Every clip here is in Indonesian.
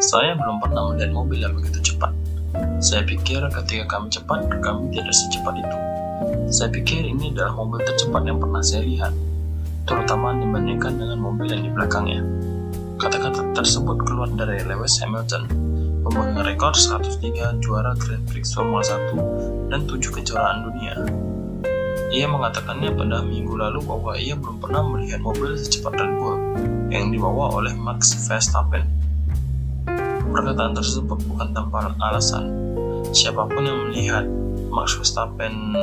Saya belum pernah melihat mobil yang begitu cepat. Saya pikir ketika kami cepat, kami tidak secepat itu. Saya pikir ini adalah mobil tercepat yang pernah saya lihat, terutama dibandingkan dengan mobil yang di belakangnya. Kata-kata tersebut keluar dari Lewis Hamilton, pemegang rekor 103 juara Grand Prix Formula 1 dan 7 kejuaraan dunia. Ia mengatakannya pada minggu lalu bahwa ia belum pernah melihat mobil secepat Red Bull yang dibawa oleh Max Verstappen. Perkataan tersebut bukan tanpa alasan. Siapa pun yang melihat Max Verstappen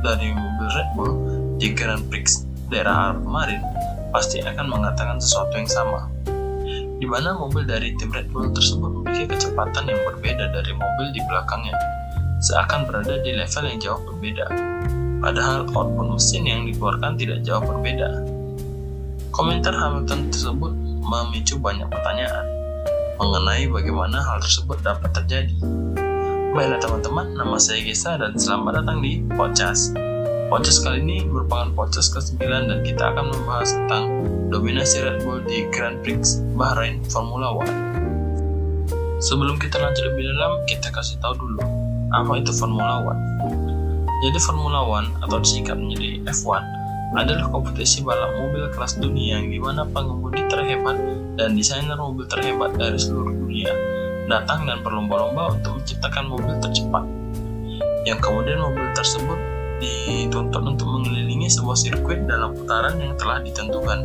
dari mobil Red Bull di Grand Prix daerah kemarin pasti akan mengatakan sesuatu yang sama. Di mana mobil dari tim Red Bull tersebut memiliki kecepatan yang berbeda dari mobil di belakangnya, seakan berada di level yang jauh berbeda padahal output mesin yang dikeluarkan tidak jauh berbeda. Komentar Hamilton tersebut memicu banyak pertanyaan mengenai bagaimana hal tersebut dapat terjadi. Baiklah teman-teman, nama saya Gesa dan selamat datang di Podcast. Podcast kali ini merupakan podcast ke-9 dan kita akan membahas tentang dominasi Red Bull di Grand Prix Bahrain Formula One. Sebelum kita lanjut lebih dalam, kita kasih tahu dulu apa itu Formula One. Jadi Formula One atau disingkat menjadi F1 adalah kompetisi balap mobil kelas dunia yang di mana pengemudi terhebat dan desainer mobil terhebat dari seluruh dunia datang dan berlomba-lomba untuk menciptakan mobil tercepat. Yang kemudian mobil tersebut dituntut untuk mengelilingi sebuah sirkuit dalam putaran yang telah ditentukan.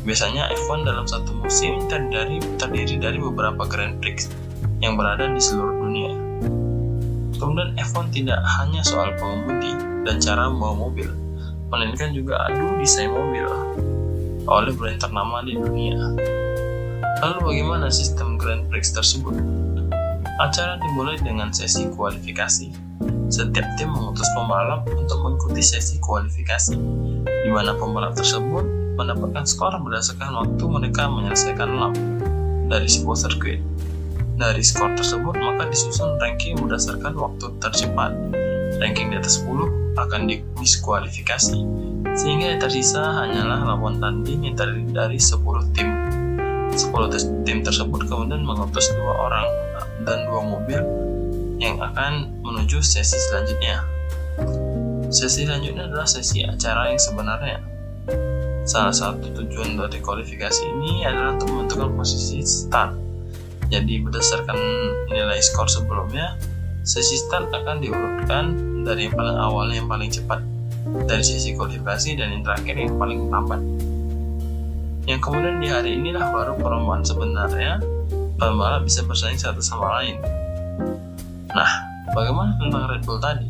Biasanya F1 dalam satu musim terdiri, terdiri dari beberapa Grand Prix yang berada di seluruh dunia. Kemudian F1 tidak hanya soal pengemudi dan cara membawa mobil, melainkan juga adu desain mobil oleh brand ternama di dunia. Lalu bagaimana sistem Grand Prix tersebut? Acara dimulai dengan sesi kualifikasi. Setiap tim mengutus pembalap untuk mengikuti sesi kualifikasi, di mana pembalap tersebut mendapatkan skor berdasarkan waktu mereka menyelesaikan lap dari sebuah sirkuit. Dari skor tersebut, maka disusun ranking berdasarkan waktu tercepat. Ranking di atas 10 akan didiskualifikasi, sehingga yang tersisa hanyalah lawan tanding yang terdiri dari 10 tim. 10 tim tersebut kemudian mengutus dua orang dan dua mobil yang akan menuju sesi selanjutnya. Sesi selanjutnya adalah sesi acara yang sebenarnya. Salah satu tujuan dari kualifikasi ini adalah untuk menentukan posisi start jadi berdasarkan nilai skor sebelumnya, sesi start akan diurutkan dari yang paling awal yang paling cepat dari sesi kualifikasi dan yang terakhir yang paling lambat. Yang kemudian di hari inilah baru perlombaan sebenarnya pembalap bisa bersaing satu sama lain. Nah, bagaimana tentang Red Bull tadi?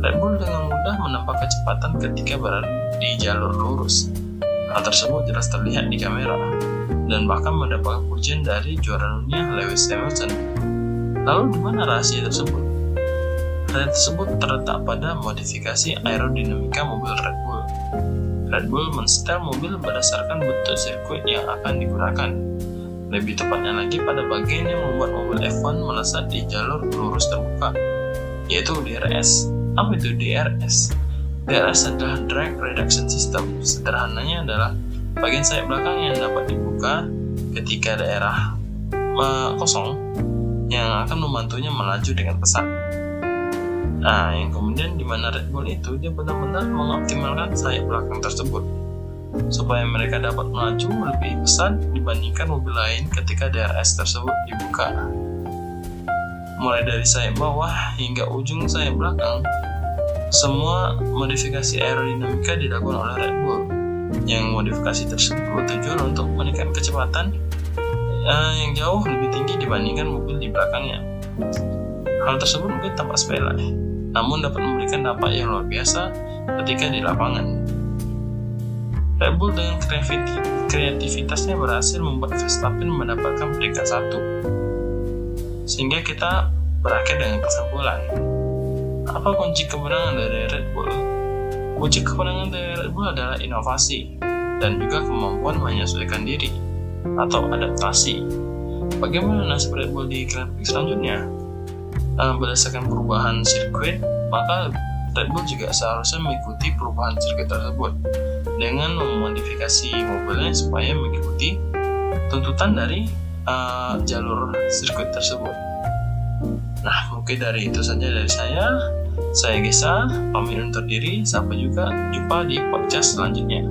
Red Bull dengan mudah menempuh kecepatan ketika berada di jalur lurus. Hal tersebut jelas terlihat di kamera dan bahkan mendapatkan pujian dari juara dunia Lewis Hamilton. Lalu di mana rahasia tersebut? Rahasia tersebut terletak pada modifikasi aerodinamika mobil Red Bull. Red Bull mensetel mobil berdasarkan bentuk sirkuit yang akan digunakan. Lebih tepatnya lagi pada bagian yang membuat mobil F1 melesat di jalur lurus terbuka, yaitu DRS. Apa itu DRS? DRS adalah Drag Reduction System. Sederhananya adalah bagian sayap belakang yang dapat dibuka ketika daerah uh, kosong yang akan membantunya melaju dengan pesat. Nah, yang kemudian di mana Red Bull itu dia benar-benar mengoptimalkan sayap belakang tersebut supaya mereka dapat melaju lebih pesat dibandingkan mobil lain ketika DRS tersebut dibuka. Mulai dari sayap bawah hingga ujung sayap belakang, semua modifikasi aerodinamika dilakukan oleh Red Bull yang modifikasi tersebut bertujuan untuk meningkatkan kecepatan uh, yang jauh lebih tinggi dibandingkan mobil di belakangnya. Hal tersebut mungkin tampak sepele, namun dapat memberikan dampak yang luar biasa ketika di lapangan. Red Bull dengan kreativitasnya berhasil membuat Verstappen mendapatkan peringkat satu. Sehingga kita berakhir dengan kesimpulan. Apa kunci kemenangan dari Red Bull? Kunci kemenangan dari Red Bull adalah inovasi dan juga kemampuan menyesuaikan diri atau adaptasi. Bagaimana nasib Red Bull di Grand selanjutnya? Uh, berdasarkan perubahan sirkuit, maka Red Bull juga seharusnya mengikuti perubahan sirkuit tersebut dengan memodifikasi mobilnya supaya mengikuti tuntutan dari uh, jalur sirkuit tersebut. Nah, mungkin dari itu saja dari saya. Saya Gesa, pamit undur diri. Sampai juga jumpa di podcast selanjutnya.